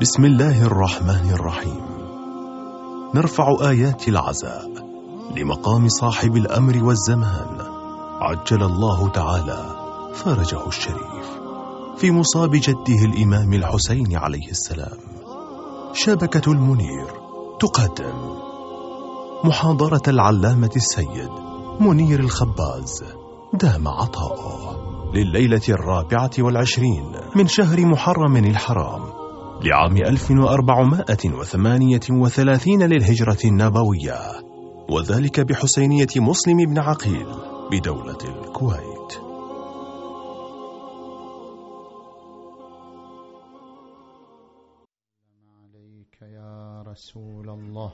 بسم الله الرحمن الرحيم. نرفع آيات العزاء لمقام صاحب الأمر والزمان. عجل الله تعالى فرجه الشريف. في مصاب جده الإمام الحسين عليه السلام. شبكة المنير تقدم. محاضرة العلامة السيد منير الخباز. دام عطاؤه لليلة الرابعة والعشرين من شهر محرم الحرام. لعام 1438 للهجرة النبوية وذلك بحسينية مسلم بن عقيل بدولة الكويت. عليك يا رسول الله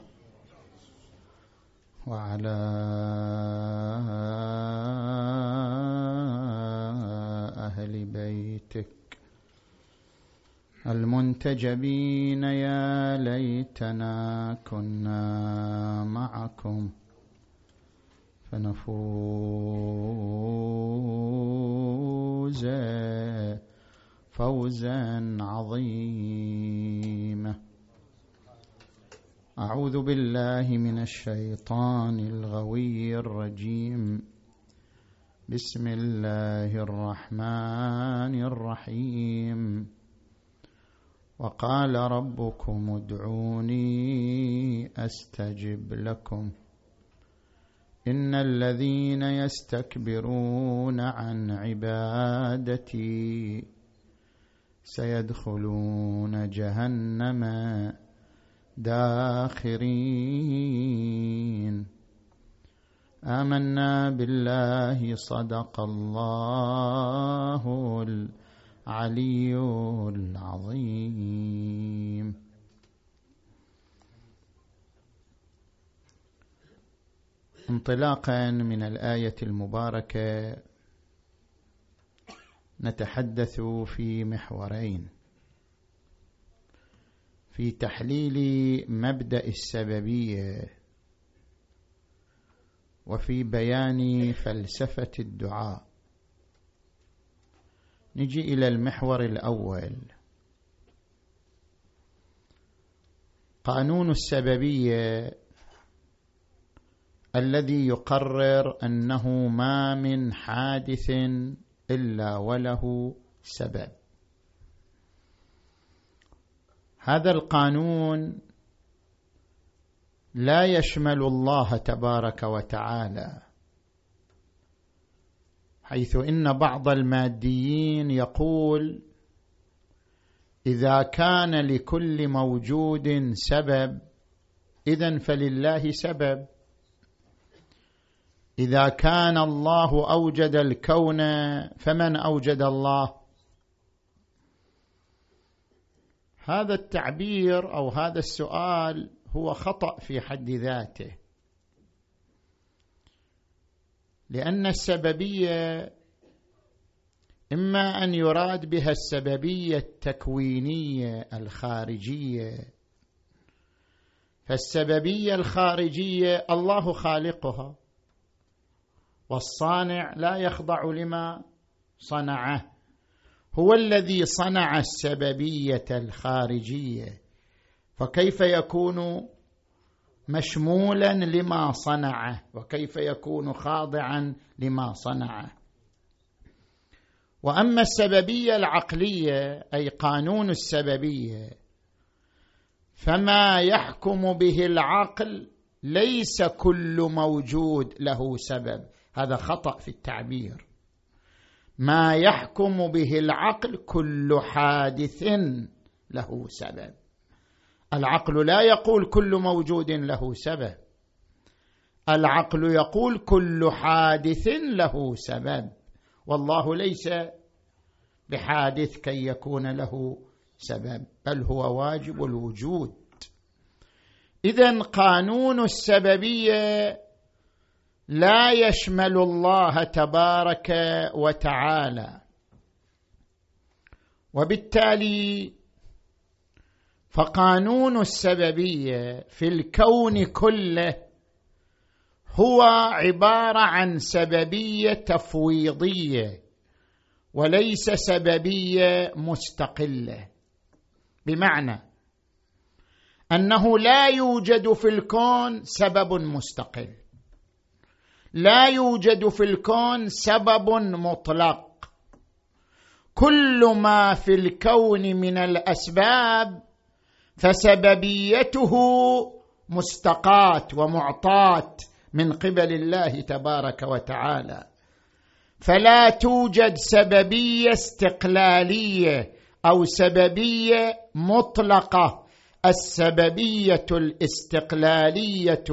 وعلى المنتجبين يا ليتنا كنا معكم فنفوز فوزا عظيما. أعوذ بالله من الشيطان الغوي الرجيم. بسم الله الرحمن الرحيم. وقال ربكم ادعوني أستجب لكم. إن الذين يستكبرون عن عبادتي سيدخلون جهنم داخرين. آمنا بالله صدق الله العلي العظيم. انطلاقا من الآية المباركة نتحدث في محورين. في تحليل مبدأ السببية وفي بيان فلسفة الدعاء. نجي إلى المحور الأول. قانون السببية الذي يقرر أنه ما من حادث إلا وله سبب. هذا القانون لا يشمل الله تبارك وتعالى. حيث إن بعض الماديين يقول إذا كان لكل موجود سبب اذا فلله سبب. إذا كان الله أوجد الكون فمن أوجد الله؟ هذا التعبير أو هذا السؤال هو خطأ في حد ذاته. لأن السببية إما أن يراد بها السببية التكوينية الخارجية. فالسببية الخارجية الله خالقها والصانع لا يخضع لما صنعه. هو الذي صنع السببية الخارجية. فكيف يكون مشمولا لما صنعه وكيف يكون خاضعا لما صنعه. وأما السببية العقلية أي قانون السببية فما يحكم به العقل ليس كل موجود له سبب. هذا خطأ في التعبير. ما يحكم به العقل كل حادث له سبب. العقل لا يقول كل موجود له سبب. العقل يقول كل حادث له سبب. والله ليس بحادث كي يكون له سبب بل هو واجب الوجود. اذا قانون السببية لا يشمل الله تبارك وتعالى. وبالتالي فقانون السببية في الكون كله هو عبارة عن سببية تفويضية وليس سببية مستقلة. بمعنى أنه لا يوجد في الكون سبب مستقل. لا يوجد في الكون سبب مطلق. كل ما في الكون من الأسباب فسببيته مستقاة ومعطاة من قبل الله تبارك وتعالى. فلا توجد سببية استقلالية أو سببية مطلقة. السببية الاستقلالية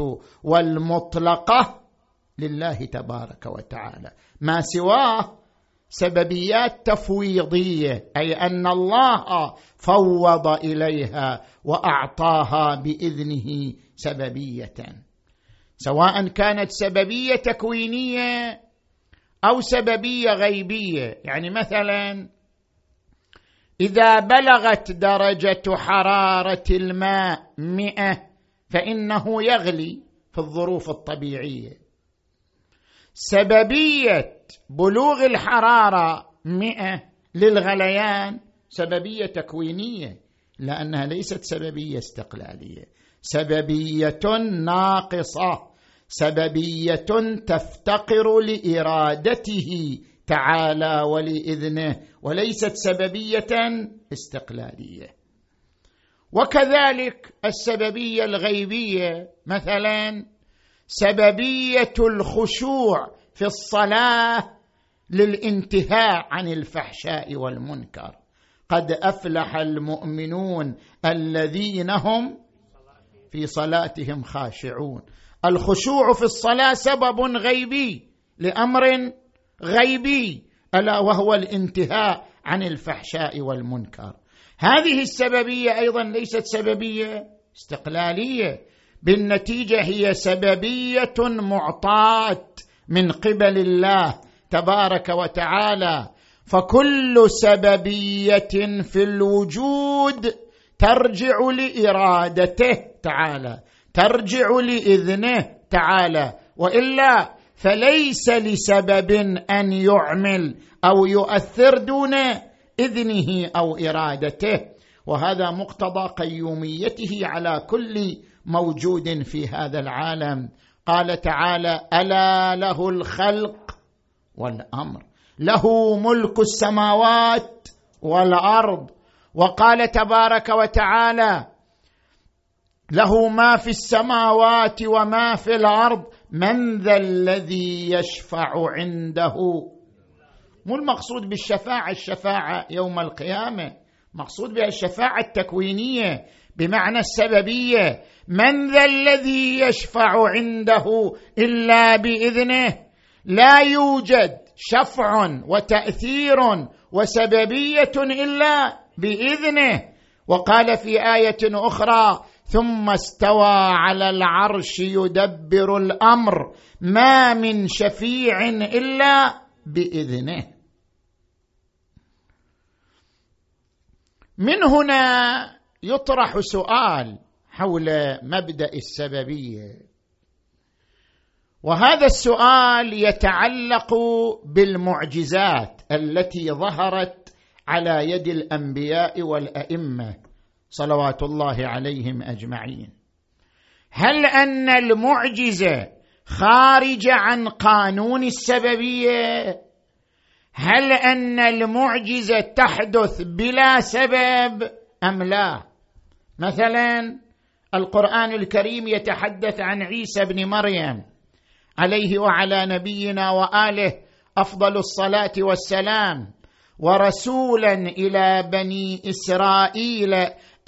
والمطلقة لله تبارك وتعالى. ما سواه سببيات تفويضية أي أن الله فوض إليها وأعطاها بإذنه سببية. سواء كانت سببية تكوينية أو سببية غيبية. يعني مثلا إذا بلغت درجة حرارة الماء مئة فإنه يغلي في الظروف الطبيعية. سببية بلوغ الحرارة مئة للغليان سببية تكوينية لأنها ليست سببية استقلالية. سببية ناقصة سببية تفتقر لإرادته تعالى ولإذنه وليست سببية استقلالية. وكذلك السببية الغيبية مثلا سببية الخشوع في الصلاة للانتهاء عن الفحشاء والمنكر. قد أفلح المؤمنون الذين هم في صلاتهم خاشعون. الخشوع في الصلاة سبب غيبي لأمر غيبي ألا وهو الانتهاء عن الفحشاء والمنكر. هذه السببية أيضا ليست سببية استقلالية بالنتيجة هي سببية معطاة. من قبل الله تبارك وتعالى. فكل سببية في الوجود ترجع لإرادته تعالى ترجع لإذنه تعالى. وإلا فليس لسبب أن يعمل أو يؤثر دون إذنه أو إرادته. وهذا مقتضى قيوميته على كل موجود في هذا العالم. قال تعالى ألا له الخلق والأمر. له ملك السماوات والأرض. وقال تبارك وتعالى له ما في السماوات وما في الأرض. من ذا الذي يشفع عنده؟ مو المقصود بالشفاعة الشفاعة يوم القيامة. مقصود بها الشفاعة التكوينية بمعنى السببية. من ذا الذي يشفع عنده إلا بإذنه؟ لا يوجد شفع وتأثير وسببية إلا بإذنه. وقال في آية أخرى ثم استوى على العرش يدبر الأمر ما من شفيع إلا بإذنه. من هنا يطرح سؤال حول مبدأ السببيه وهذا السؤال يتعلق بالمعجزات التي ظهرت على يد الأنبياء والأئمة صلوات الله عليهم أجمعين. هل أن المعجزه خارجه عن قانون السببية؟ هل أن المعجزه تحدث بلا سبب أم لا؟ مثلا القرآن الكريم يتحدث عن عيسى بن مريم عليه وعلى نبينا وآله أفضل الصلاة والسلام ورسولا إلى بني إسرائيل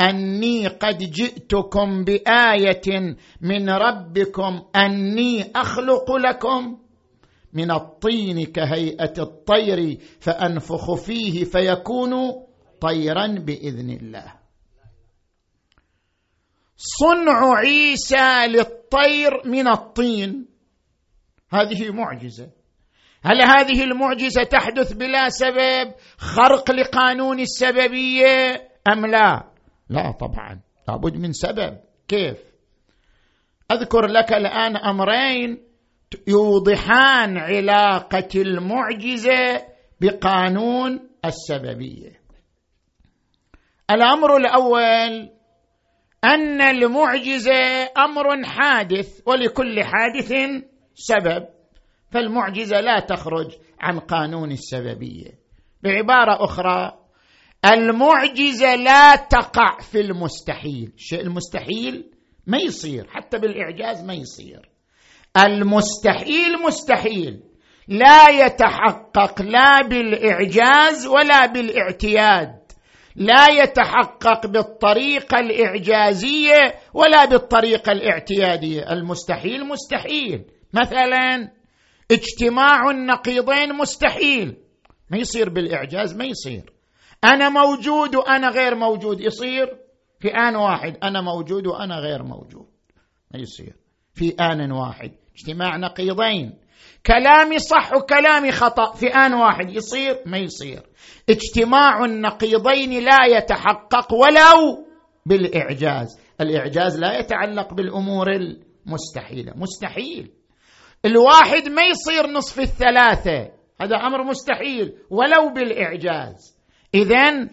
أني قد جئتكم بآية من ربكم أني أخلق لكم من الطين كهيئة الطير فأنفخ فيه فيكون طيرا بإذن الله. صنع عيسى للطير من الطين. هذه معجزة. هل هذه المعجزة تحدث بلا سبب خرق لقانون السببية أم لا؟ لا طبعا. لابد من سبب. كيف؟ أذكر لك الآن أمرين يوضحان علاقة المعجزة بقانون السببية. الأمر الأول أن المعجزة أمر حادث ولكل حادث سبب. فالمعجزة لا تخرج عن قانون السببية. بعبارة أخرى المعجزة لا تقع في المستحيل. الشيء المستحيل ما يصير حتى بالإعجاز ما يصير. المستحيل مستحيل. لا يتحقق لا بالإعجاز ولا بالإعتياد. لا يتحقق بالطريقة الإعجازية ولا بالطريقة الاعتيادية. المستحيل مستحيل. مثلا اجتماع النقيضين مستحيل. ما يصير بالإعجاز ما يصير. أنا موجود وأنا غير موجود يصير؟ في آن واحد أنا موجود وأنا غير موجود. ما يصير. في آن واحد. اجتماع نقيضين. كلامي صح وكلامي خطأ في آن واحد يصير؟ ما يصير. اجتماع النقيضين لا يتحقق ولو بالإعجاز. الإعجاز لا يتعلق بالأمور المستحيلة. مستحيل. الواحد ما يصير نصف الثلاثة. هذا أمر مستحيل. ولو بالإعجاز. اذا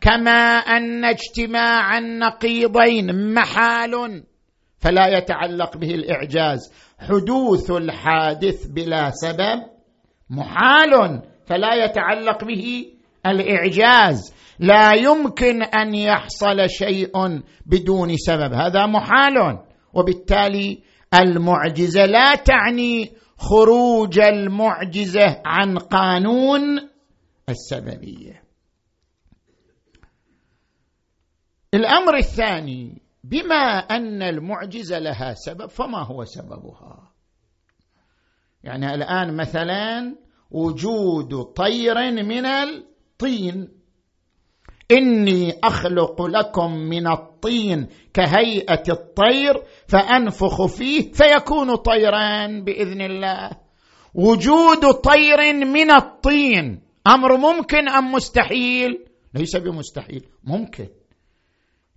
كما أن اجتماع النقيضين محال فلا يتعلق به الإعجاز. حدوث الحادث بلا سبب محال فلا يتعلق به الإعجاز. لا يمكن أن يحصل شيء بدون سبب. هذا محال. وبالتالي المعجزة لا تعني خروج المعجزة عن قانون السببية. الأمر الثاني بما أن المعجزة لها سبب فما هو سببها؟ يعني الآن مثلا وجود طير من الطين. إني أخلق لكم من الطين كهيئة الطير فأنفخ فيه فيكون طيرا بإذن الله. وجود طير من الطين أمر ممكن أم مستحيل؟ ليس بمستحيل ممكن.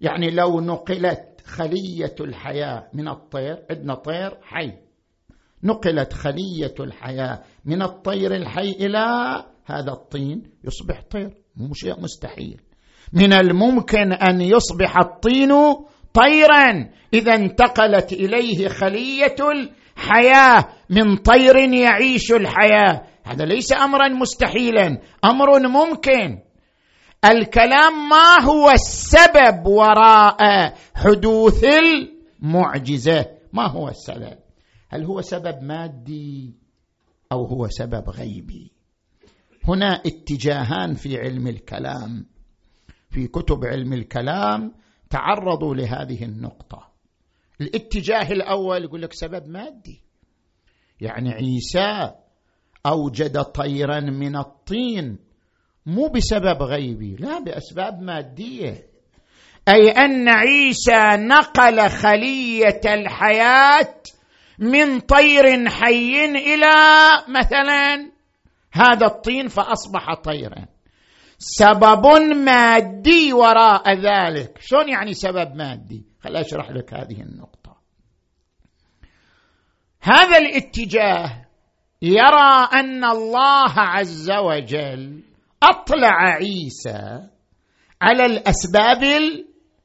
يعني لو نقلت خلية الحياة من الطير عندنا طير حي. نقلت خلية الحياة من الطير الحي إلى هذا الطين يصبح طير. مو شيء مستحيل. من الممكن أن يصبح الطين طيرا. إذا انتقلت إليه خلية الحياة. من طير يعيش الحياة. هذا ليس امرا مستحيلا. أمر ممكن. الكلام ما هو السبب وراء حدوث المعجزة؟ ما هو السبب؟ هل هو سبب مادي أو هو سبب غيبي؟ هنا اتجاهان في علم الكلام في كتب علم الكلام تعرضوا لهذه النقطة. الاتجاه الأول يقول لك سبب مادي. يعني عيسى أوجد طيرا من الطين مو بسبب غيبي لا بأسباب مادية. أي أن عيسى نقل خلية الحياة من طير حي إلى مثلا هذا الطين فأصبح طيرا. سبب مادي وراء ذلك. شلون يعني سبب مادي؟ خل أشرح لك هذه النقطة. هذا الاتجاه يرى أن الله عز وجل أطلع عيسى على الأسباب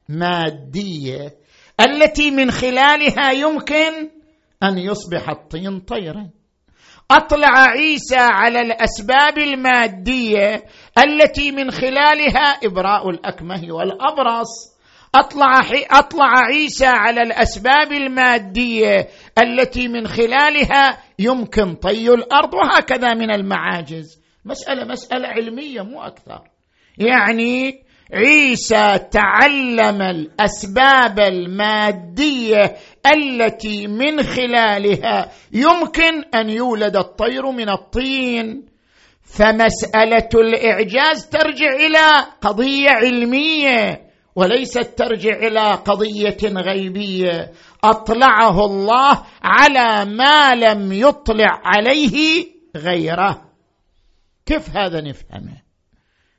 المادية التي من خلالها يمكن أن يصبح الطين طيرا. أطلع عيسى على الأسباب المادية التي من خلالها إبراء الأكمه والأبرص. أطلع أطلع عيسى على الأسباب المادية التي من خلالها يمكن طي الأرض وهكذا من المعاجز. مسألة مسألة علمية مو أكثر. يعني عيسى تعلم الأسباب المادية التي من خلالها يمكن أن يولد الطير من الطين. فمسألة الإعجاز ترجع إلى قضية علمية وليست ترجع إلى قضية غيبية. أطلعه الله على ما لم يطلع عليه غيره. كيف هذا نفهمه؟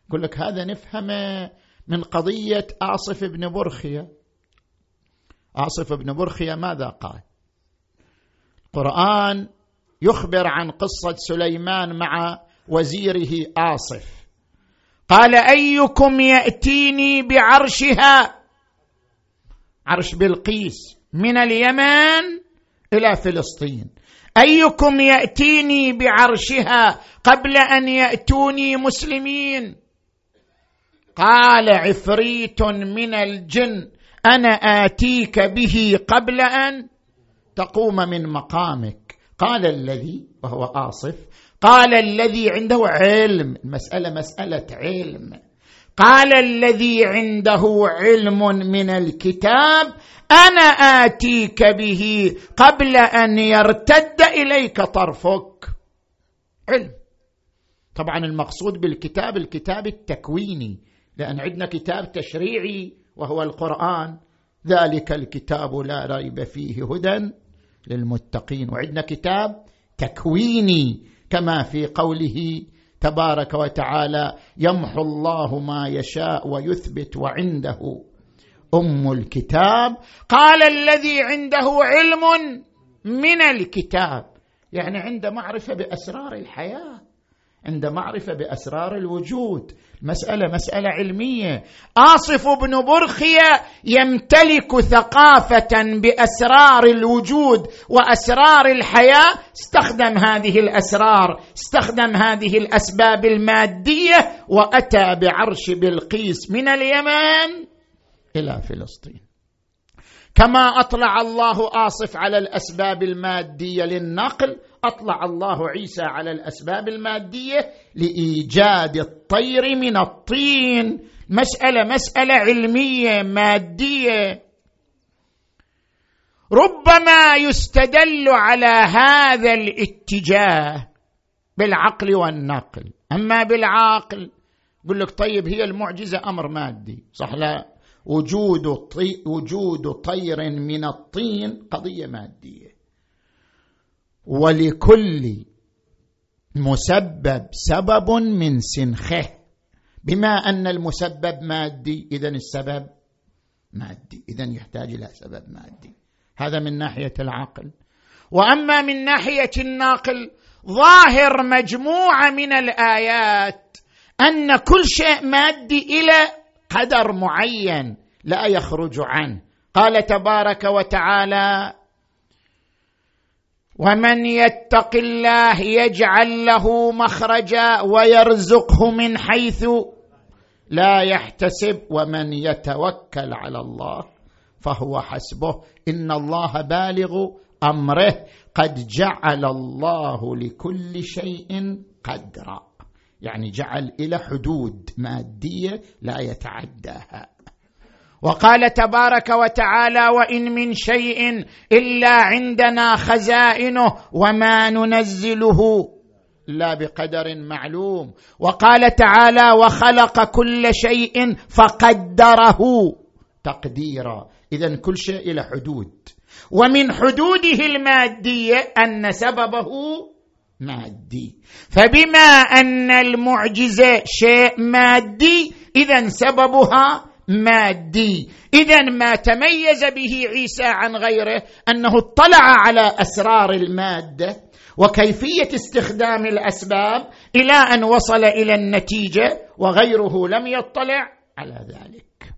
يقول لك هذا نفهمه من قضية آصف بن برخية. آصف بن برخيه ماذا قال؟ القرآن يخبر عن قصة سليمان مع وزيره آصف قال أيكم يأتيني بعرشها؟ عرش بلقيس من اليمن إلى فلسطين. أيكم يأتيني بعرشها قبل أن يأتوني مسلمين؟ قال عفريت من الجن أنا آتيك به قبل أن تقوم من مقامك. قال الذي وهو آصف قال الذي عنده علم. المسألة مسألة علم. قال الذي عنده علم من الكتاب أنا آتيك به قبل أن يرتد إليك طرفك. علم. طبعا المقصود بالكتاب الكتاب التكويني لأن عندنا كتاب تشريعي وهو القرآن. ذلك الكتاب لا ريب فيه هدى للمتقين. وعندنا كتاب تكويني كما في قوله تبارك وتعالى يمحو الله ما يشاء ويثبت وعنده. أم الكتاب. قال الذي عنده علم من الكتاب. يعني عنده معرفة بأسرار الحياة عند معرفة بأسرار الوجود. مسألة مسألة علمية. آصف بن برخية يمتلك ثقافة بأسرار الوجود وأسرار الحياة. استخدم هذه الأسرار استخدم هذه الأسباب المادية وأتى بعرش بلقيس من اليمن إلى فلسطين. كما أطلع الله آصف على الأسباب المادية للنقل أطلع الله عيسى على الأسباب المادية لإيجاد الطير من الطين. مسألة مسألة علمية مادية. ربما يستدل على هذا الاتجاه بالعقل والنقل. أما بالعقل يقول لك طيب هي المعجزة أمر مادي. صح لا؟ وجود طي وجود طير من الطين قضية مادية. ولكل مسبب سبب من سنخه. بما أن المسبب مادي اذا السبب مادي. اذا يحتاج إلى سبب مادي. هذا من ناحية العقل. وأما من ناحية الناقل ظاهر مجموعة من الآيات أن كل شيء مادي إلى قدر معين لا يخرج عنه. قال تبارك وتعالى ومن يتق الله يجعل له مخرجا ويرزقه من حيث لا يحتسب ومن يتوكل على الله فهو حسبه. إن الله بالغ أمره قد جعل الله لكل شيء قدرا. يعني جعل إلى حدود مادية لا يتعداها. وقال تبارك وتعالى وإن من شيء إلا عندنا خزائنه وما ننزله لا بقدر معلوم. وقال تعالى وخلق كل شيء فقدره تقديرا. اذا كل شيء إلى حدود. ومن حدوده الماديه أن سببه مادي. فبما أن المعجزه شيء مادي اذا سببها مادي. اذا ما تميز به عيسى عن غيره أنه اطلع على أسرار المادة وكيفية استخدام الأسباب إلى أن وصل إلى النتيجة وغيره لم يطلع على ذلك.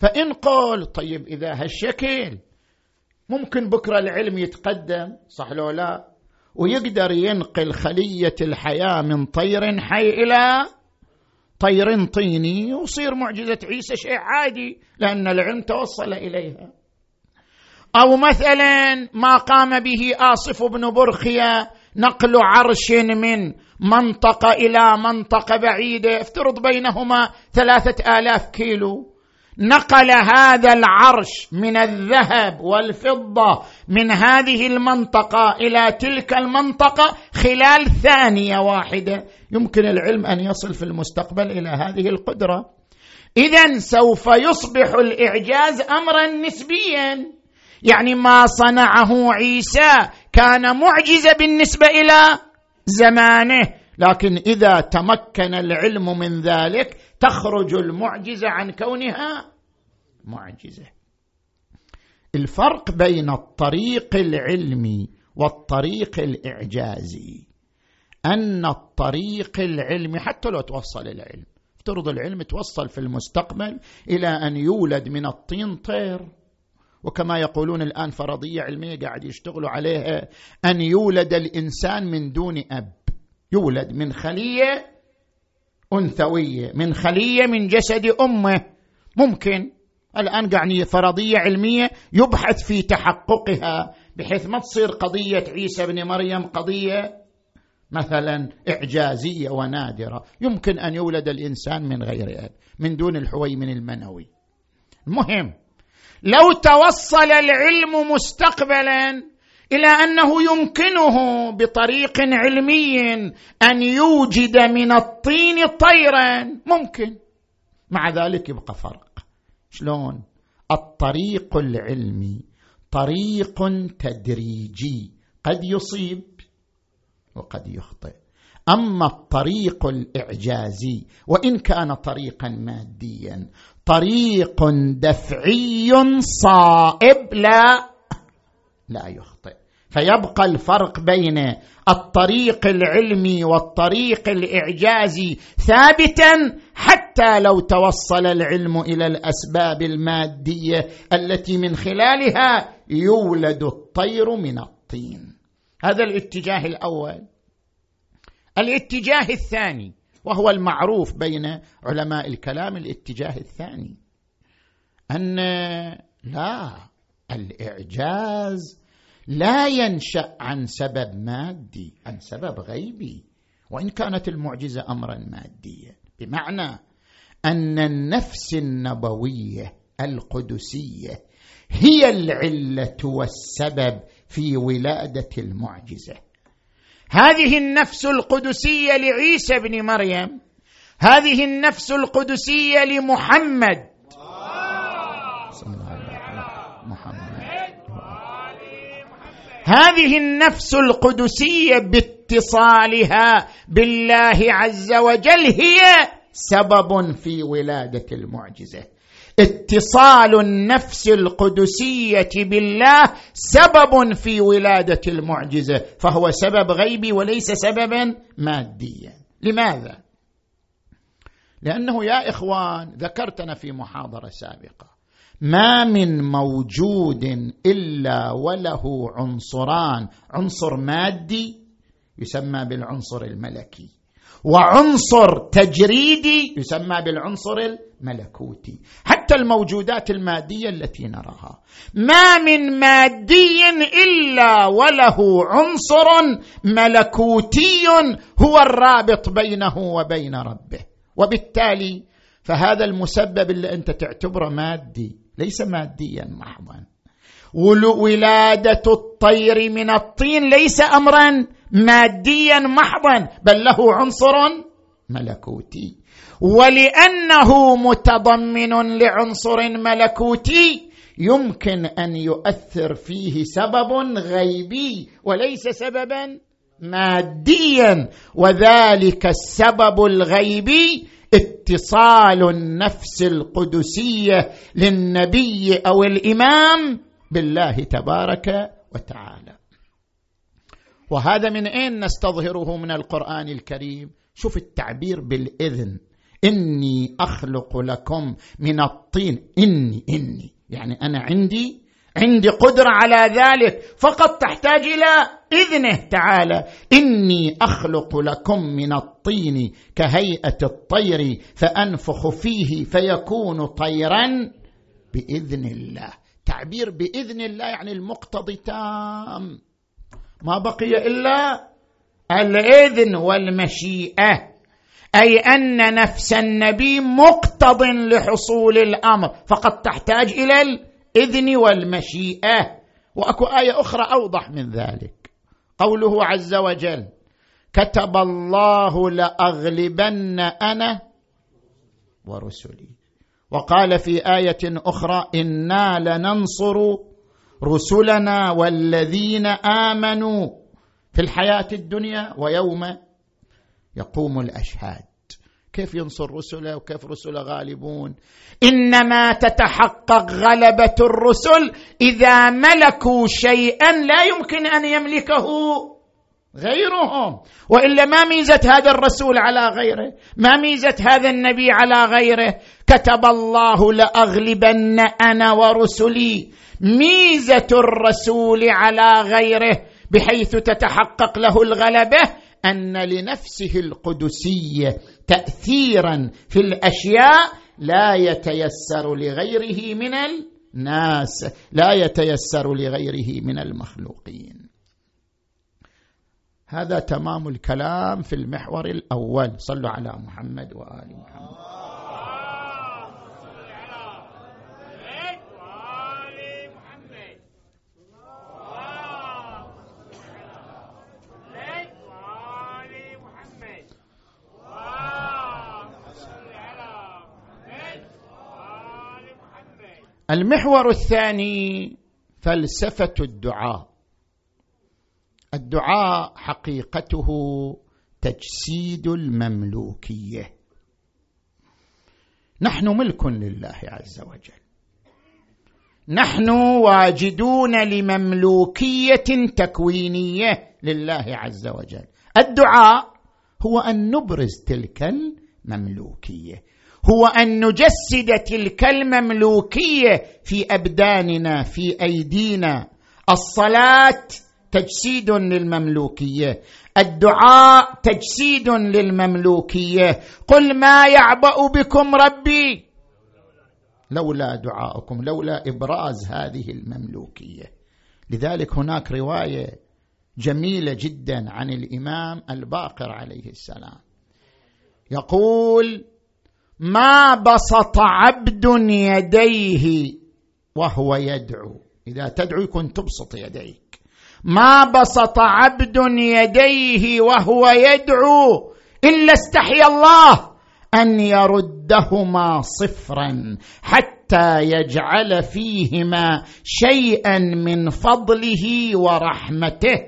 فإن قال طيب إذا هالشكل ممكن بكرة العلم يتقدم صح لو لا؟ ويقدر ينقل خلية الحياة من طير حي إلى طير طيني وصير معجزة عيسى شيء عادي لأن العلم توصل إليها. أو مثلا ما قام به آصف بن برخيا نقل عرش من منطقة إلى منطقة بعيدة افترض بينهما ثلاثة آلاف كيلو. نقل هذا العرش من الذهب والفضة من هذه المنطقة إلى تلك المنطقة خلال ثانية واحدة. يمكن العلم أن يصل في المستقبل إلى هذه القدرة. اذا سوف يصبح الإعجاز امرا نسبيا. يعني ما صنعه عيسى كان معجزه بالنسبة إلى زمانه. لكن إذا تمكن العلم من ذلك تخرج المعجزة عن كونها معجزة. الفرق بين الطريق العلمي والطريق الإعجازي. أن الطريق العلمي حتى لو توصل العلم يفترض العلم توصل في المستقبل إلى أن يولد من الطين طير. وكما يقولون الآن فرضية علمية قاعد يشتغلوا عليها أن يولد الإنسان من دون أب يولد من خلية انثويه من خلية من جسد أمه. ممكن. الآن قاعد فرضية علمية يبحث في تحققها بحيث ما تصير قضية عيسى بن مريم قضية مثلا إعجازية ونادرة. يمكن أن يولد الإنسان من غير أب من دون الحويمن المنوي. المهم لو توصل العلم مستقبلا إلى أنه يمكنه بطريق علمي أن يوجد من الطين طيرا. ممكن. مع ذلك يبقى فرق. شلون؟ الطريق العلمي طريق تدريجي. قد يصيب وقد يخطئ. أما الطريق الإعجازي وإن كان طريقا ماديا طريق دفعي صائب لا لا يخطئ. فيبقى الفرق بين الطريق العلمي والطريق الاعجازي ثابتا حتى لو توصل العلم إلى الأسباب المادية التي من خلالها يولد الطير من الطين. هذا الاتجاه الأول. الاتجاه الثاني وهو المعروف بين علماء الكلام الاتجاه الثاني أن لا الإعجاز لا ينشأ عن سبب مادي عن سبب غيبي. وإن كانت المعجزة امرا ماديا بمعنى أن النفس النبوية القدسية هي العلة والسبب في ولادة المعجزة. هذه النفس القدسية لعيسى بن مريم هذه النفس القدسية لمحمد هذه النفس القدسية باتصالها بالله عز وجل هي سبب في ولادة المعجزة. اتصال النفس القدسية بالله سبب في ولادة المعجزة. فهو سبب غيبي وليس سببا ماديا. لماذا؟ لأنه يا إخوان ذكرتنا في محاضرة سابقة ما من موجود إلا وله عنصران. عنصر مادي يسمى بالعنصر الملكي وعنصر تجريدي يسمى بالعنصر الملكوتي. حتى الموجودات المادية التي نراها. ما من مادي إلا وله عنصر ملكوتي هو الرابط بينه وبين ربه. وبالتالي فهذا المسبب اللي أنت تعتبره مادي. ليس ماديا محضا. ولادة الطير من الطين ليس امرا ماديا محضا بل له عنصر ملكوتي. ولأنه متضمن لعنصر ملكوتي يمكن أن يؤثر فيه سبب غيبي وليس سببا ماديا. وذلك السبب الغيبي اتصال النفس القدسية للنبي أو الإمام بالله تبارك وتعالى. وهذا من أين نستظهره من القرآن الكريم؟ شوف التعبير بالإذن. إني أخلق لكم من الطين. إني إني. يعني أنا عندي عندي قدرة على ذلك. فقط تحتاج إلى اذنه تعالى إني أخلق لكم من الطين كهيئة الطير فأنفخ فيه فيكون طيرا بإذن الله. تعبير بإذن الله يعني المقتضي تام. ما بقي إلا الإذن والمشيئة أي أن نفس النبي مقتض لحصول الأمر فقد تحتاج إلى الإذن والمشيئة. وأكو آية أخرى أوضح من ذلك. قوله عز وجل كتب الله لأغلبن أنا ورسلي. وقال في آية أخرى إنا لننصر رسلنا والذين آمنوا في الحياة الدنيا ويوم يقوم الأشهاد. كيف ينصر رسله وكيف رسله غالبون؟ إنما تتحقق غلبة الرسل إذا ملكوا شيئا لا يمكن أن يملكه غيرهم. وإلا ما ميزة هذا الرسول على غيره؟ ما ميزة هذا النبي على غيره؟ كتب الله لأغلبن أنا ورسلي. ميزة الرسول على غيره بحيث تتحقق له الغلبة أن لنفسه القدسيه تاثيرا في الأشياء لا يتيسر لغيره من الناس لا يتيسر لغيره من المخلوقين. هذا تمام الكلام في المحور الأول. صلوا على محمد وآل محمد. المحور الثاني فلسفة الدعاء. الدعاء حقيقته تجسيد المملوكية. نحن ملك لله عز وجل. نحن واجدون لمملوكية تكوينية لله عز وجل. الدعاء هو أن نبرز تلك المملوكية. هو أن نجسد تلك المملوكية في أبداننا في أيدينا. الصلاة تجسيد للمملوكية. الدعاء تجسيد للمملوكية. قل ما يعبأ بكم ربي. لولا دعاؤكم لولا إبراز هذه المملوكية. لذلك هناك رواية جميلة جدا عن الإمام الباقر عليه السلام. يقول ما بسط عبد يديه وهو يدعو. إذا تدعو يكون تبسط يديك. ما بسط عبد يديه وهو يدعو إلا استحيا الله أن يردهما صفرا حتى يجعل فيهما شيئا من فضله ورحمته.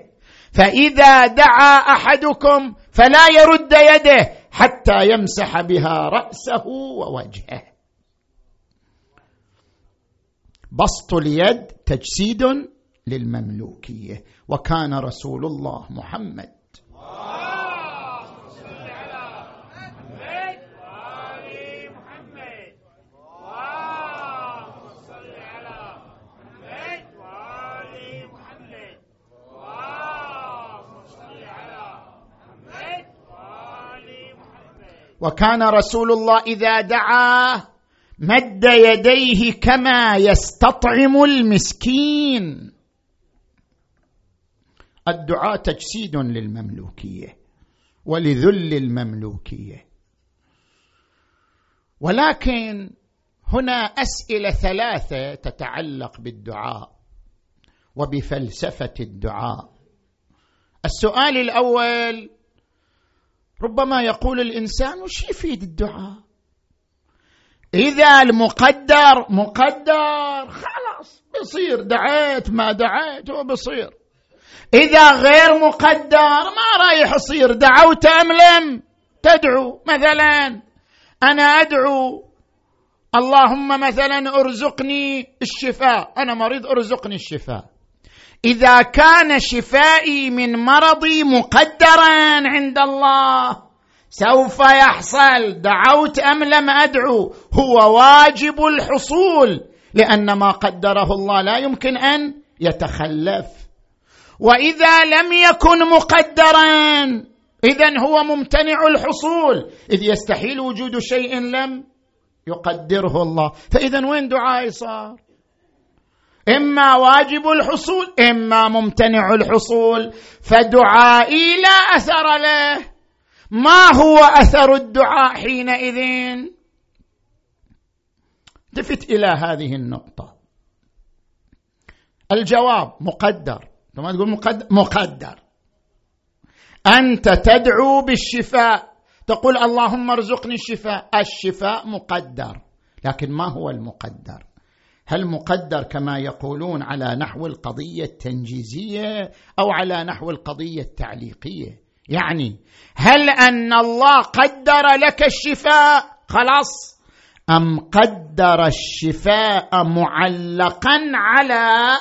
فإذا دعا أحدكم فلا يرد يده. حتى يمسح بها رأسه ووجهه. بسط اليد تجسيد للمملوكية. وكان رسول الله محمد وكان رسول الله إذا دعا مد يديه كما يستطعم المسكين. الدعاء تجسيد للمملوكية ولذل المملوكية. ولكن هنا أسئلة ثلاثة تتعلق بالدعاء وبفلسفة الدعاء. السؤال الأول ربما يقول الإنسان وش يفيد الدعاء. إذا المقدر مقدر خلاص بيصير دعيت ما دعيت هو بيصير إذا غير مقدر ما رايح يصير دعوت ام لم تدعو. مثلا أنا أدعو اللهم مثلا أرزقني الشفاء. أنا مريض أرزقني الشفاء. إذا كان شفائي من مرضي مقدرا عند الله سوف يحصل. دعوت أم لم أدعو؟ هو واجب الحصول لأن ما قدره الله لا يمكن أن يتخلف. وإذا لم يكن مقدرا اذا هو ممتنع الحصول. إذ يستحيل وجود شيء لم يقدره الله. فاذا وين دعائي صار؟ إما واجب الحصول إما ممتنع الحصول. فدعائي لا أثر له. ما هو أثر الدعاء حينئذ؟ التفت إلى هذه النقطة. الجواب مقدر. ثم تقول مقدر, مقدر. أنت تدعو بالشفاء. تقول اللهم ارزقني الشفاء. الشفاء مقدر. لكن ما هو المقدر؟ هل مقدر كما يقولون على نحو القضية التنجيزية أو على نحو القضية التعليقية؟ يعني هل أن الله قدر لك الشفاء؟ خلاص. أم قدر الشفاء معلقا على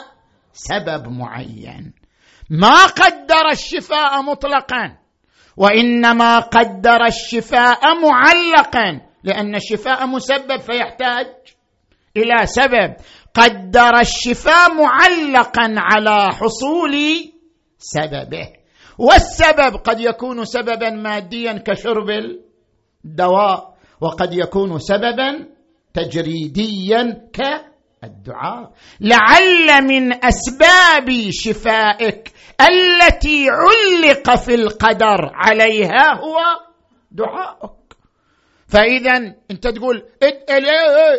سبب معين؟ ما قدر الشفاء مطلقا وإنما قدر الشفاء معلقا لأن الشفاء مسبب فيحتاج إلى سبب. قدر الشفاء معلقا على حصول سببه. والسبب قد يكون سببا ماديا كشرب الدواء وقد يكون سببا تجريديا كالدعاء. لعل من أسباب شفائك التي علق في القدر عليها هو دعائك فإذا أنت تقول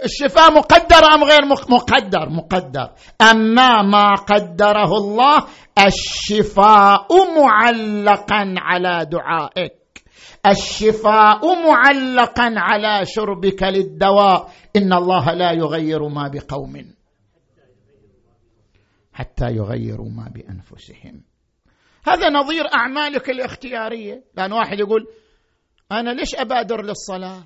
الشفاء مقدر أم غير مقدر؟ مقدر. أما ما قدره الله الشفاء معلقا على دعائك. الشفاء معلقا على شربك للدواء. إن الله لا يغير ما بقوم. حتى يغيروا ما بأنفسهم. هذا نظير أعمالك الاختيارية. لأن واحد يقول أنا ليش أبادر للصلاة؟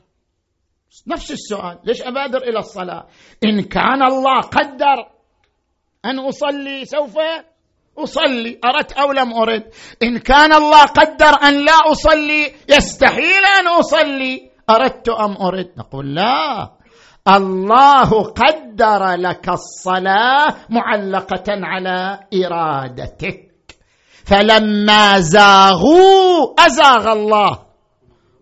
نفس السؤال ليش أبادر إلى الصلاة؟ إن كان الله قدر أن أصلي سوف أصلي. أردت أو لم أرد؟ إن كان الله قدر أن لا أصلي يستحيل أن أصلي. أردت أم أرد؟ نقول لا. الله قدر لك الصلاة معلقة على إرادتك. فلما زاغوا أزاغ الله.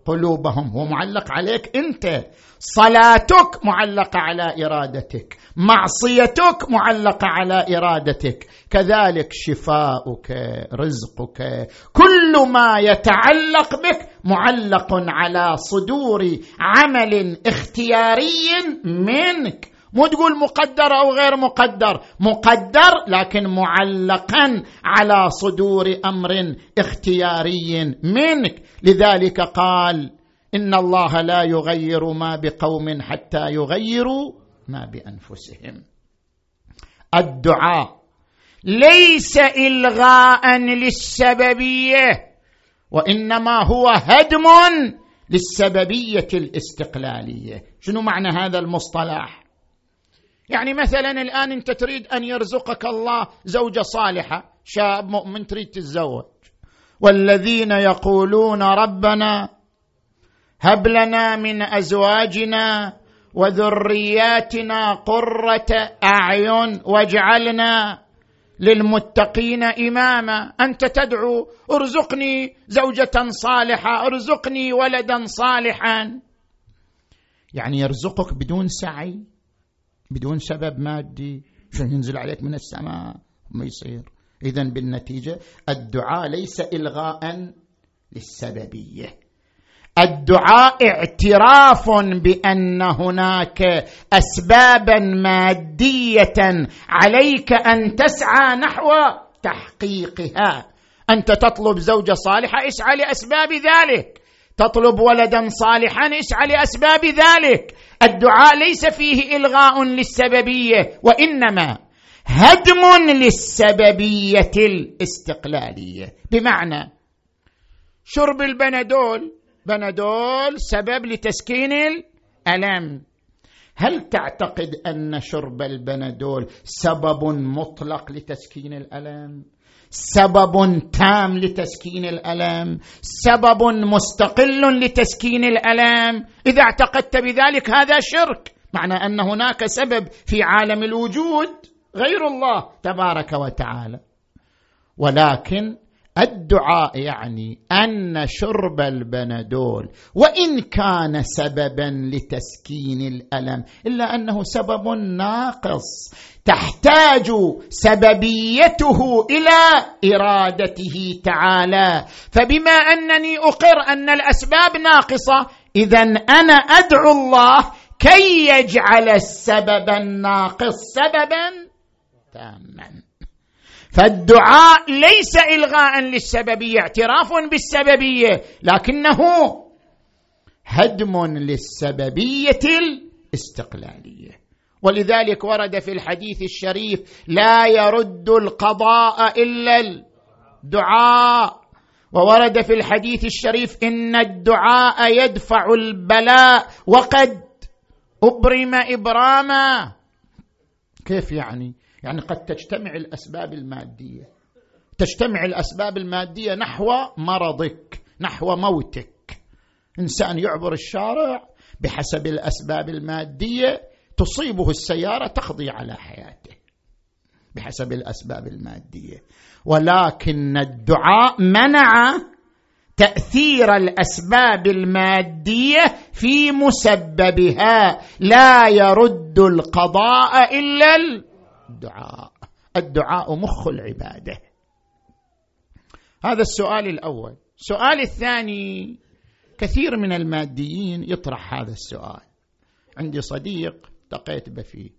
قلوبهم. هو معلق عليك انت. صلاتك معلقة على إرادتك. معصيتك معلقة على إرادتك. كذلك شفاؤك رزقك. كل ما يتعلق بك معلق على صدور عمل اختياري منك. مو تقول مقدر أو غير مقدر. مقدر لكن معلقا على صدور أمر اختياري منك. لذلك قال إن الله لا يغير ما بقوم حتى يغيروا ما بأنفسهم. الدعاء ليس إلغاء للسببية وإنما هو هدم للسببية الاستقلالية. شنو معنى هذا المصطلح؟ يعني مثلا الآن أنت تريد أن يرزقك الله زوجة صالحة شاب مؤمن تريد تتزوج. والذين يقولون ربنا هب لنا من أزواجنا وذرياتنا قرة أعين واجعلنا للمتقين إماما. أنت تدعو ارزقني زوجة صالحة ارزقني ولدا صالحا. يعني يرزقك بدون سعي؟ بدون سبب مادي شو ينزل عليك من السماء؟ ما يصير. اذا بالنتيجة الدعاء ليس إلغاء للسببية. الدعاء اعتراف بأن هناك اسبابا مادية عليك أن تسعى نحو تحقيقها. أنت تطلب زوجة صالحة اسعى لأسباب ذلك. تطلب ولدا صالحا اسعى لأسباب ذلك. الدعاء ليس فيه إلغاء للسببية وإنما هدم للسببية الاستقلالية. بمعنى شرب البنادول بنادول سبب لتسكين الألم. هل تعتقد أن شرب البنادول سبب مطلق لتسكين الألم؟ سبب تام لتسكين الألم سبب مستقل لتسكين الألم. إذا اعتقدت بذلك هذا شرك معنى أن هناك سبب في عالم الوجود غير الله تبارك وتعالى. ولكن الدعاء يعني أن شرب البنادول وإن كان سببا لتسكين الألم إلا أنه سبب ناقص تحتاج سببيته إلى إرادته تعالى. فبما أنني أقر أن الأسباب ناقصة اذا أنا أدعو الله كي يجعل السبب الناقص سببا تاما. فالدعاء ليس إلغاء للسببية اعتراف بالسببية لكنه هدم للسببية الاستقلالية. ولذلك ورد في الحديث الشريف لا يرد القضاء إلا الدعاء. وورد في الحديث الشريف إن الدعاء يدفع البلاء وقد أبرم إبراما. كيف يعني؟ يعني قد تجتمع الأسباب المادية. تجتمع الأسباب المادية نحو مرضك نحو موتك. إنسان يعبر الشارع بحسب الأسباب المادية تصيبه السيارة تقضي على حياته بحسب الأسباب المادية. ولكن الدعاء منع تأثير الأسباب المادية في مسببها. لا يرد القضاء إلا الدعاء. الدعاء مخ العبادة. هذا السؤال الأول. السؤال الثاني كثير من الماديين يطرح هذا السؤال. عندي صديق التقيت به في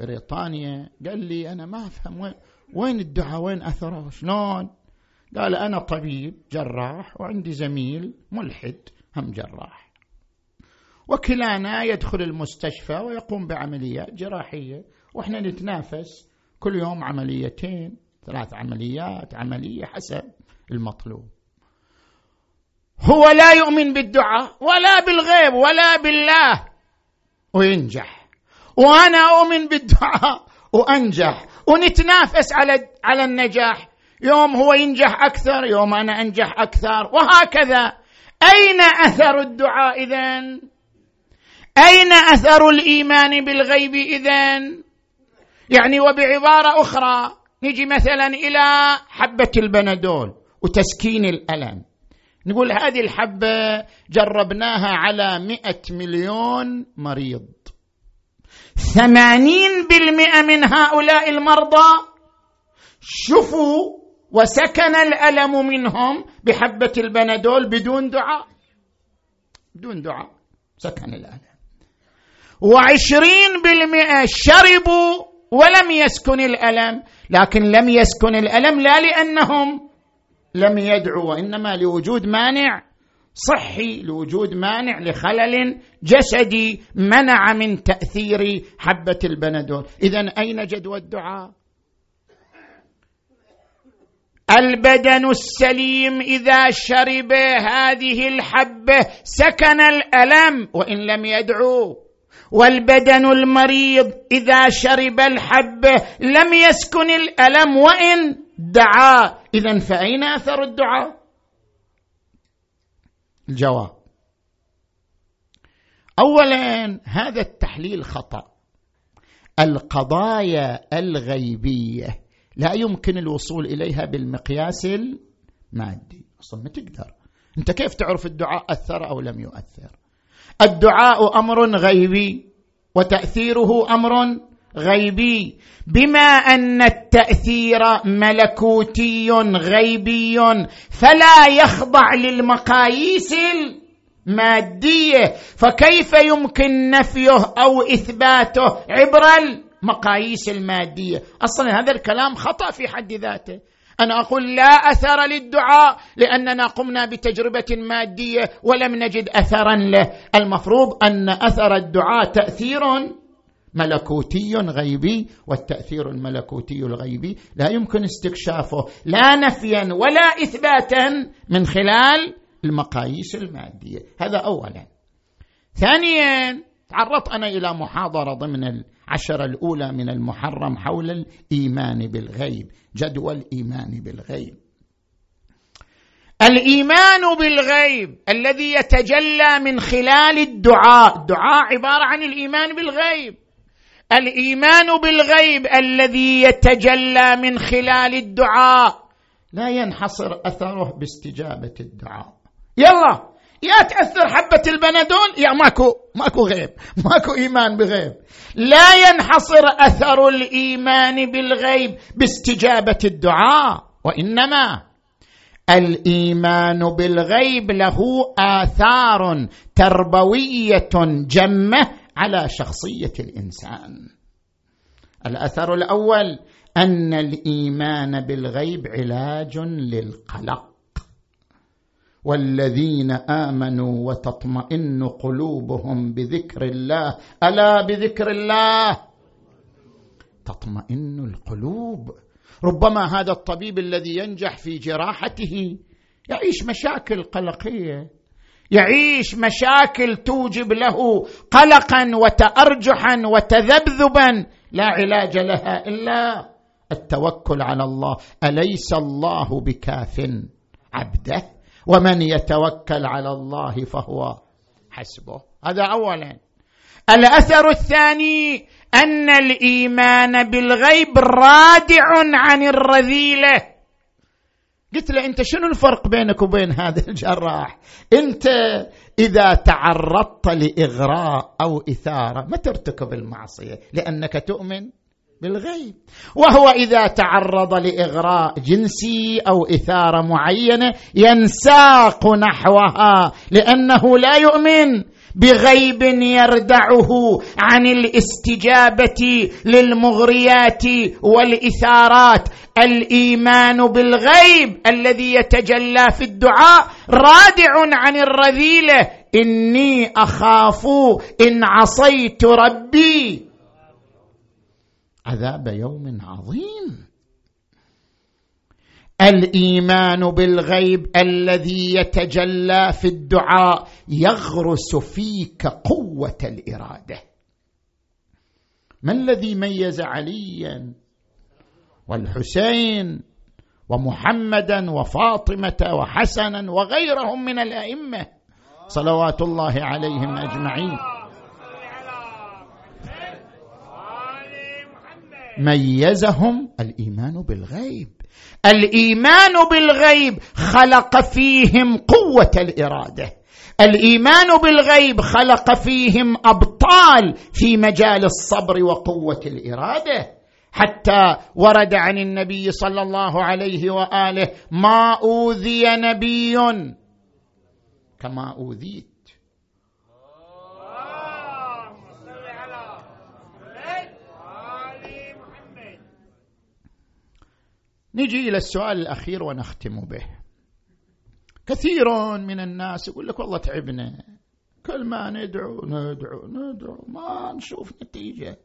بريطانيا قال لي أنا ما أفهم وين وين الدعاء؟ وين أثره؟ شلون؟ قال أنا طبيب جراح وعندي زميل ملحد هم جراح. وكلانا يدخل المستشفى ويقوم بعمليات جراحية. وإحنا نتنافس كل يوم عمليتين ثلاث عمليات عملية حسب المطلوب. هو لا يؤمن بالدعاء ولا بالغيب ولا بالله وينجح. وأنا أؤمن بالدعاء وأنجح. ونتنافس على على النجاح. يوم هو ينجح أكثر يوم أنا أنجح أكثر. وهكذا. أين أثر الدعاء اذا أين أثر الإيمان بالغيب اذا يعني وبعبارة أخرى نجي مثلا إلى حبة البنادول وتسكين الألم. نقول هذه الحبة جربناها على مئة مليون مريض. ثمانين بالمئة من هؤلاء المرضى شفوا وسكن الألم منهم بحبة البنادول بدون دعاء. بدون دعاء سكن الألم. وعشرين بالمئة شربوا ولم يسكن الألم لكن لم يسكن الألم لا لأنهم لم يدعوا وإنما لوجود مانع صحي لوجود مانع لخلل جسدي منع من تأثير حبة البنادول. اذا أين جدوى الدعاء؟ البدن السليم إذا شرب هذه الحبة سكن الألم وإن لم يدعو والبدن المريض إذا شرب الحبه لم يسكن الألم وإن دعا. إذا فأين أثر الدعاء؟ الجواب. اولا هذا التحليل خطأ. القضايا الغيبية لا يمكن الوصول إليها بالمقياس المادي. أصلا ما تقدر. أنت كيف تعرف الدعاء أثر أو لم يؤثر؟ الدعاء أمر غيبي وتأثيره أمر غيبي. بما أن التأثير ملكوتي غيبي فلا يخضع للمقاييس المادية. فكيف يمكن نفيه أو إثباته عبر المقاييس المادية؟ أصلا هذا الكلام خطأ في حد ذاته. أنا أقول لا أثر للدعاء لأننا قمنا بتجربة مادية ولم نجد أثرا له. المفروض أن أثر الدعاء تأثير ملكوتي غيبي والتأثير الملكوتي الغيبي لا يمكن استكشافه لا نفيا ولا إثباتا من خلال المقاييس المادية. هذا اولا. ثانيا تعرضت أنا إلى محاضرة ضمن العشره الأولى من المحرم حول الإيمان بالغيب جدوى الإيمان بالغيب. الإيمان بالغيب الذي يتجلى من خلال الدعاء الدعاء عبارة عن الإيمان بالغيب. الإيمان بالغيب الذي يتجلى من خلال الدعاء. لا ينحصر أثره باستجابة الدعاء. يلا! يا تأثر حبة البنادول؟ يا ماكو ماكو غيب ماكو إيمان بغيب. لا ينحصر أثر الإيمان بالغيب باستجابة الدعاء وإنما الإيمان بالغيب له آثار تربوية جمة على شخصية الإنسان. الأثر الأول أن الإيمان بالغيب علاج للقلق. والذين آمنوا وتطمئن قلوبهم بذكر الله. ألا بذكر الله؟ تطمئن القلوب. ربما هذا الطبيب الذي ينجح في جراحته يعيش مشاكل قلقية. يعيش مشاكل توجب له قلقا وتارجحا وتذبذبا. لا علاج لها إلا التوكل على الله. أليس الله بكاف عبده؟ ومن يتوكل على الله فهو حسبه. هذا اولا. الأثر الثاني أن الإيمان بالغيب رادع عن الرذيلة. قلت له أنت شنو الفرق بينك وبين هذا الجراح؟ أنت إذا تعرضت لإغراء أو إثارة ما ترتكب المعصية لأنك تؤمن بالغيب. وهو إذا تعرض لإغراء جنسي أو إثارة معينة ينساق نحوها لأنه لا يؤمن بغيب يردعه عن الاستجابة للمغريات والإثارات. الإيمان بالغيب الذي يتجلى في الدعاء رادع عن الرذيلة. إني أخاف إن عصيت ربي. عذاب يوم عظيم. الإيمان بالغيب الذي يتجلى في الدعاء يغرس فيك قوة الإرادة. ما الذي ميز عليا والحسين ومحمدا وفاطمة وحسنا وغيرهم من الأئمة صلوات الله عليهم أجمعين؟ ميزهم الإيمان بالغيب. الإيمان بالغيب خلق فيهم قوة الإرادة. الإيمان بالغيب خلق فيهم أبطال في مجال الصبر وقوة الإرادة. حتى ورد عن النبي صلى الله عليه وآله ما أوذي نبي. كما أوذيت. نجي إلى السؤال الأخير ونختم به. كثير من الناس يقول لك والله تعبنا. كل ما ندعو ندعو ندعو ما نشوف نتيجة.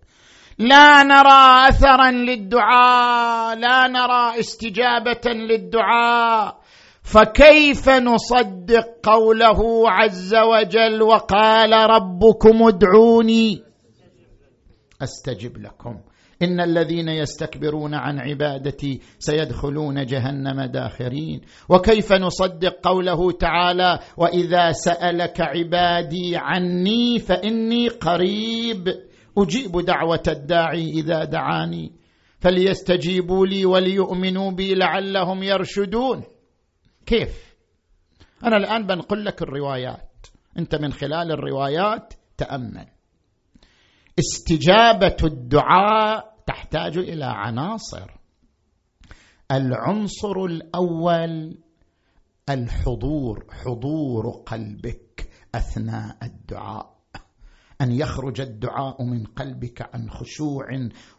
لا نرى أثرا للدعاء لا نرى استجابة للدعاء. فكيف نصدق قوله عز وجل وقال ربكم ادعوني؟ أستجب لكم. إن الذين يستكبرون عن عبادتي سيدخلون جهنم داخرين. وكيف نصدق قوله تعالى وإذا سألك عبادي عني فإني قريب. أجيب دعوة الداعي إذا دعاني. فليستجيبوا لي وليؤمنوا بي لعلهم يرشدون. كيف؟ أنا الآن بنقل لك الروايات. أنت من خلال الروايات تأمل. استجابة الدعاء تحتاج إلى عناصر. العنصر الأول الحضور حضور قلبك أثناء الدعاء. أن يخرج الدعاء من قلبك عن خشوع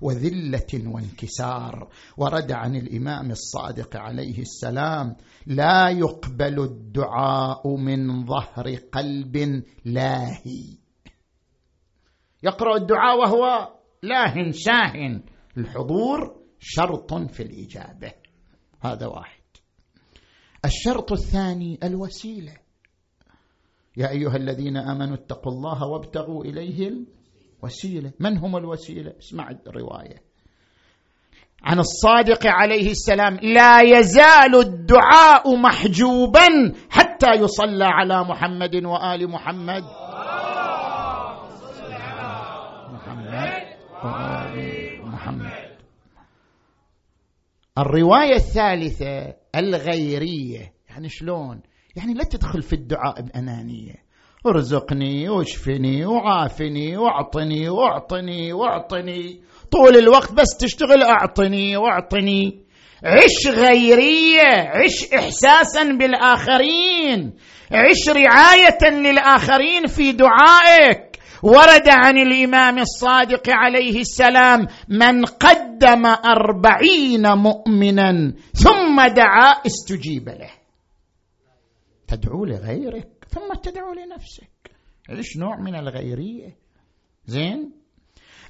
وذلة وانكسار. ورد عن الإمام الصادق عليه السلام لا يقبل الدعاء من ظهر قلب لاهي. يقرأ الدعاء وهو لاه ساه الحضور شرط في الإجابة. هذا واحد. الشرط الثاني الوسيلة. يا أيها الذين آمنوا اتقوا الله وابتغوا إليه الوسيلة. من هم الوسيلة؟ اسمع الرواية. عن الصادق عليه السلام لا يزال الدعاء محجوبا حتى يصلى على محمد وآل محمد. الرواية الثالثة الغيرية يعني شلون؟ يعني لا تدخل في الدعاء بأنانية. ارزقني واشفني وعافني واعطني واعطني واعطني. طول الوقت بس تشتغل أعطني واعطني. عش غيرية عش احساسا بالآخرين. عش رعاية للآخرين في دعائك. ورد عن الإمام الصادق عليه السلام من قدم أربعين مؤمنا ثم دعا استجيب له. تدعو لغيرك ثم تدعو لنفسك. إيش نوع من الغيرية؟ زين؟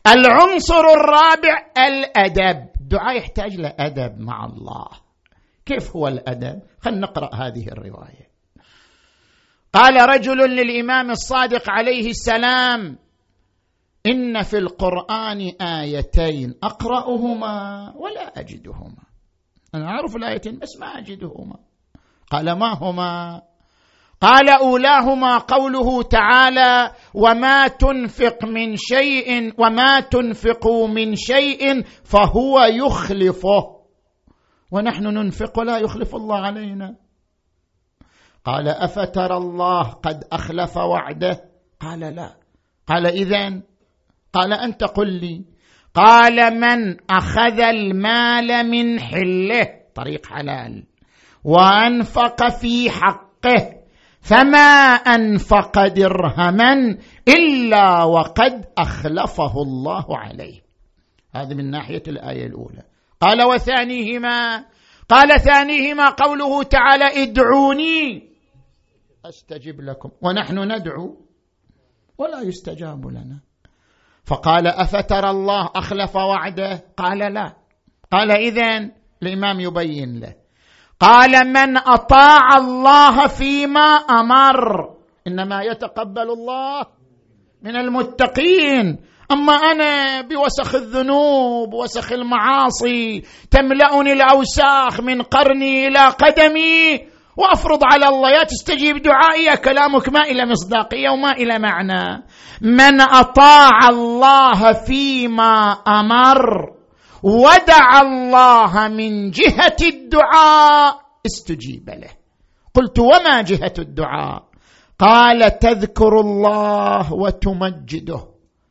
العنصر الرابع الأدب. الدعاء يحتاج لأدب مع الله. كيف هو الأدب؟ خلينا نقرأ هذه الرواية. قال رجل للإمام الصادق عليه السلام إن في القرآن آيتين أقرأهما ولا أجدهما. أنا أعرف الآيتين بس ما أجدهما. قال ما هما؟ قال أولاهما قوله تعالى وما تنفق من شيء وما تنفقوا من شيء فهو يخلفه. ونحن ننفق ولا يخلف الله علينا. قال أفترى الله قد أخلف وعده؟ قال لا. قال إذن؟ قال أنت قل لي. قال من أخذ المال من حله؟ طريق حلال. وأنفق في حقه. فما أنفق درهما إلا وقد أخلفه الله عليه. هذه من ناحية الآية الأولى. قال وثانيهما. قال ثانيهما قوله تعالى ادعوني. أستجب لكم. ونحن ندعو ولا يستجاب لنا. فقال أفترى الله أخلف وعده؟ قال لا. قال إذن الإمام يبين له. قال من أطاع الله فيما أمر. إنما يتقبل الله من المتقين. أما أنا بوسخ الذنوب وسخ المعاصي تملأني الأوساخ من قرني إلى قدمي وافرض على الله يا تستجيب دعائي يا كلامك ما إلى مصداقية وما إلى معنى. من أطاع الله فيما أمر ودعا الله من جهة الدعاء استجيب له. قلت وما جهة الدعاء؟ قال تذكر الله وتمجده.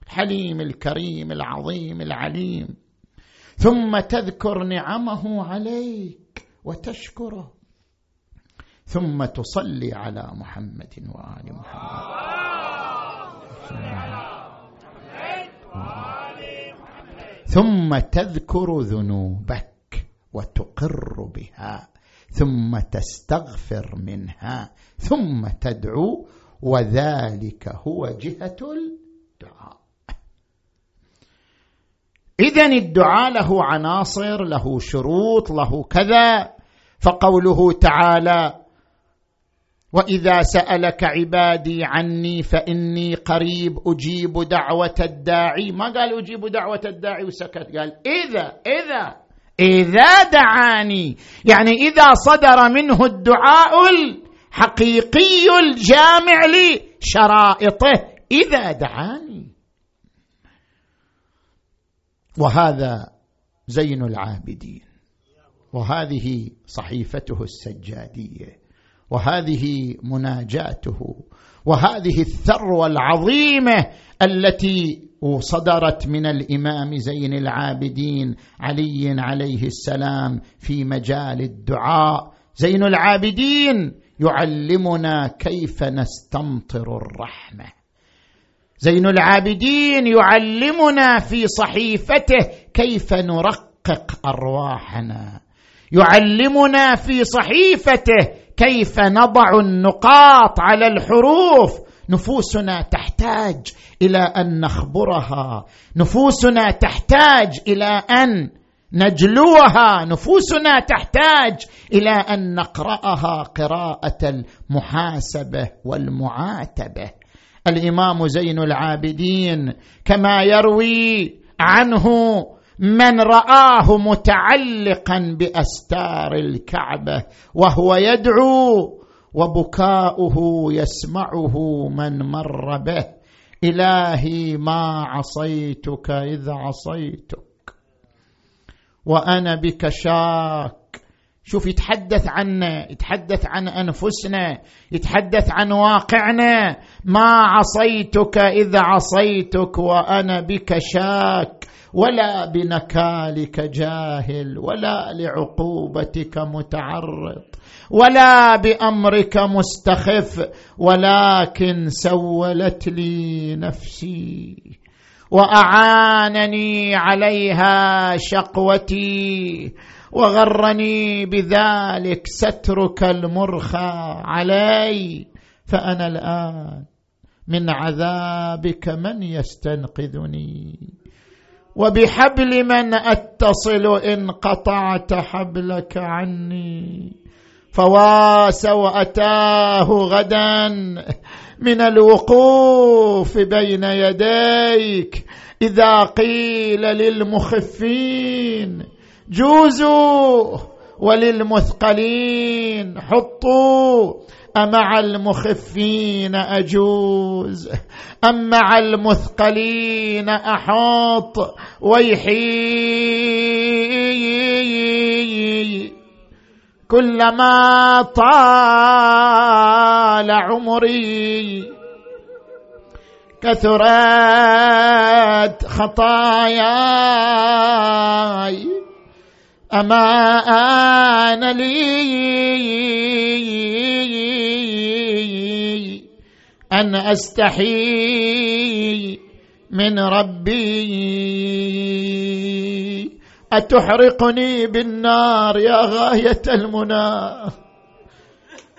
الحليم الكريم العظيم العليم. ثم تذكر نعمه عليك وتشكره. ثم تصلي على محمد وآل محمد. ثم تذكر ذنوبك وتقر بها ثم تستغفر منها ثم تدعو وذلك هو جهة الدعاء. اذا الدعاء له عناصر له شروط له كذا فقوله تعالى وإذا سألك عبادي عني فإني قريب أجيب دعوة الداعي. ما قال أجيب دعوة الداعي وسكت؟ قال إذا إذا إذا دعاني. يعني إذا صدر منه الدعاء الحقيقي الجامع لشرائطه. إذا دعاني. وهذا زين العابدين. وهذه صحيفته السجادية. وهذه مناجاته وهذه الثروة العظيمة التي صدرت من الإمام زين العابدين علي عليه السلام في مجال الدعاء. زين العابدين يعلمنا كيف نستمطر الرحمة. زين العابدين يعلمنا في صحيفته كيف نرقق أرواحنا. يعلمنا في صحيفته كيف نضع النقاط على الحروف؟ نفوسنا تحتاج إلى أن نخبرها. نفوسنا تحتاج إلى أن نجلوها. نفوسنا تحتاج إلى أن نقرأها قراءة المحاسبة والمعاتبة. الإمام زين العابدين كما يروي عنه من رآه متعلقا بأستار الكعبة وهو يدعو وبكاؤه يسمعه من مر به. إلهي ما عصيتك إذ عصيتك وأنا بك شاك. شوف يتحدث عنا يتحدث عن أنفسنا يتحدث عن واقعنا. ما عصيتك إذ عصيتك وأنا بك شاك. ولا بنكالك جاهل ولا لعقوبتك متعرض ولا بأمرك مستخف ولكن سولت لي نفسي وأعانني عليها شقوتي وغرني بذلك سترك المرخى علي فأنا الآن من عذابك من يستنقذني. وبحبل من أتصل إن قطعت حبلك عني. فوا سوأتاه غدا من الوقوف بين يديك. إذا قيل للمخفين جوزوا وللمثقلين حطوا أمع المخفين أجوز أم مع المثقلين أحط ويحي كلما طال عمري كثرت خطاياي أما آن لي أن أستحي من ربي. أتحرقني بالنار يا غاية المنى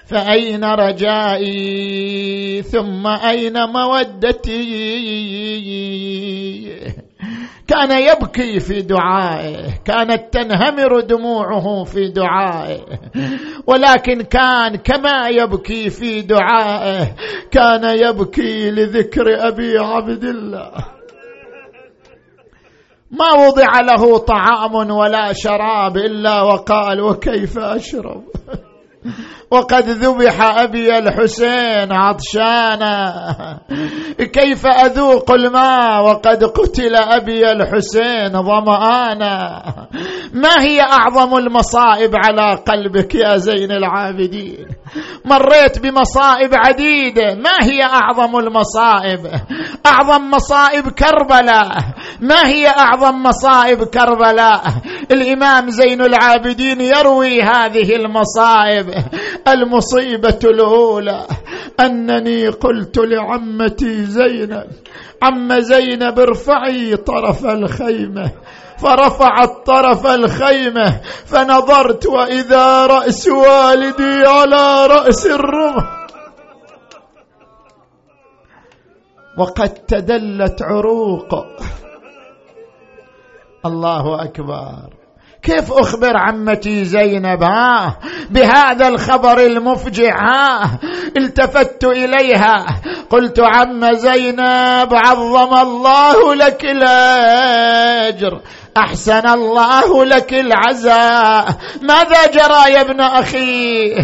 فأين رجائي؟ ثم أين مودتي؟ كان يبكي في دعائه كانت تنهمر دموعه في دعائه. ولكن كان كما يبكي في دعائه كان يبكي لذكر أبي عبد الله. ما وضع له طعام ولا شراب إلا وقال وكيف أشرب؟ وقد ذبح أبي الحسين عطشانا كيف أذوق الماء وقد قتل أبي الحسين ظمانا ما هي أعظم المصائب على قلبك يا زين العابدين؟ مريت بمصائب عديدة. ما هي أعظم المصائب؟ أعظم مصائب كربلاء. ما هي أعظم مصائب كربلاء؟ الإمام زين العابدين يروي هذه المصائب. المصيبة الأولى أنني قلت لعمتي زينب عم زينب ارفعي طرف الخيمة. فرفعت طرف الخيمة فنظرت وإذا رأس والدي على رأس الرمح. وقد تدلت عروقه الله أكبر. كيف أخبر عمتي زينب ها؟ بهذا الخبر المفجع ها؟ التفت إليها. قلت عم زينب عظم الله لك الأجر. أحسن الله لك العزاء. ماذا جرى يا ابن أخي؟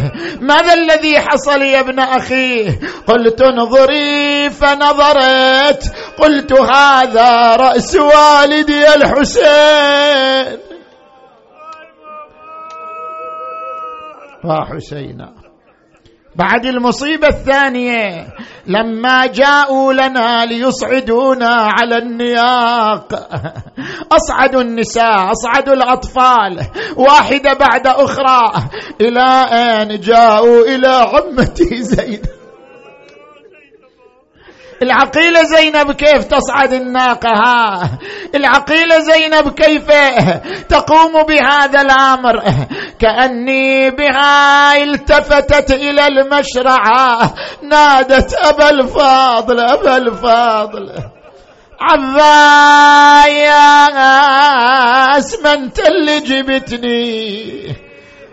ماذا الذي حصل يا ابن أخي؟ قلت انظري فنظرت. قلت هذا رأس والدي الحسين. وحسينا بعد المصيبة الثانية لما جاءوا لنا ليصعدونا على النياق. أصعدوا النساء أصعدوا الأطفال. واحدة بعد أخرى. إلى أن جاءوا إلى عمتي زينب العقيلة زينب كيف تصعد الناقة؟ ها العقيلة زينب كيف تقوم بهذا الأمر؟ كأني بها التفتت إلى المشرعة نادت أبا الفاضل أبا الفاضل. عباس من اللي جبتني.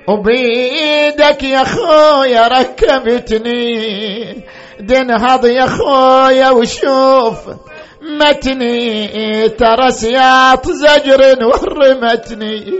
وبيدك يا خويا ركبتني. دنهض يا خويا وشوف متني ترى سياط زجر ورمتني.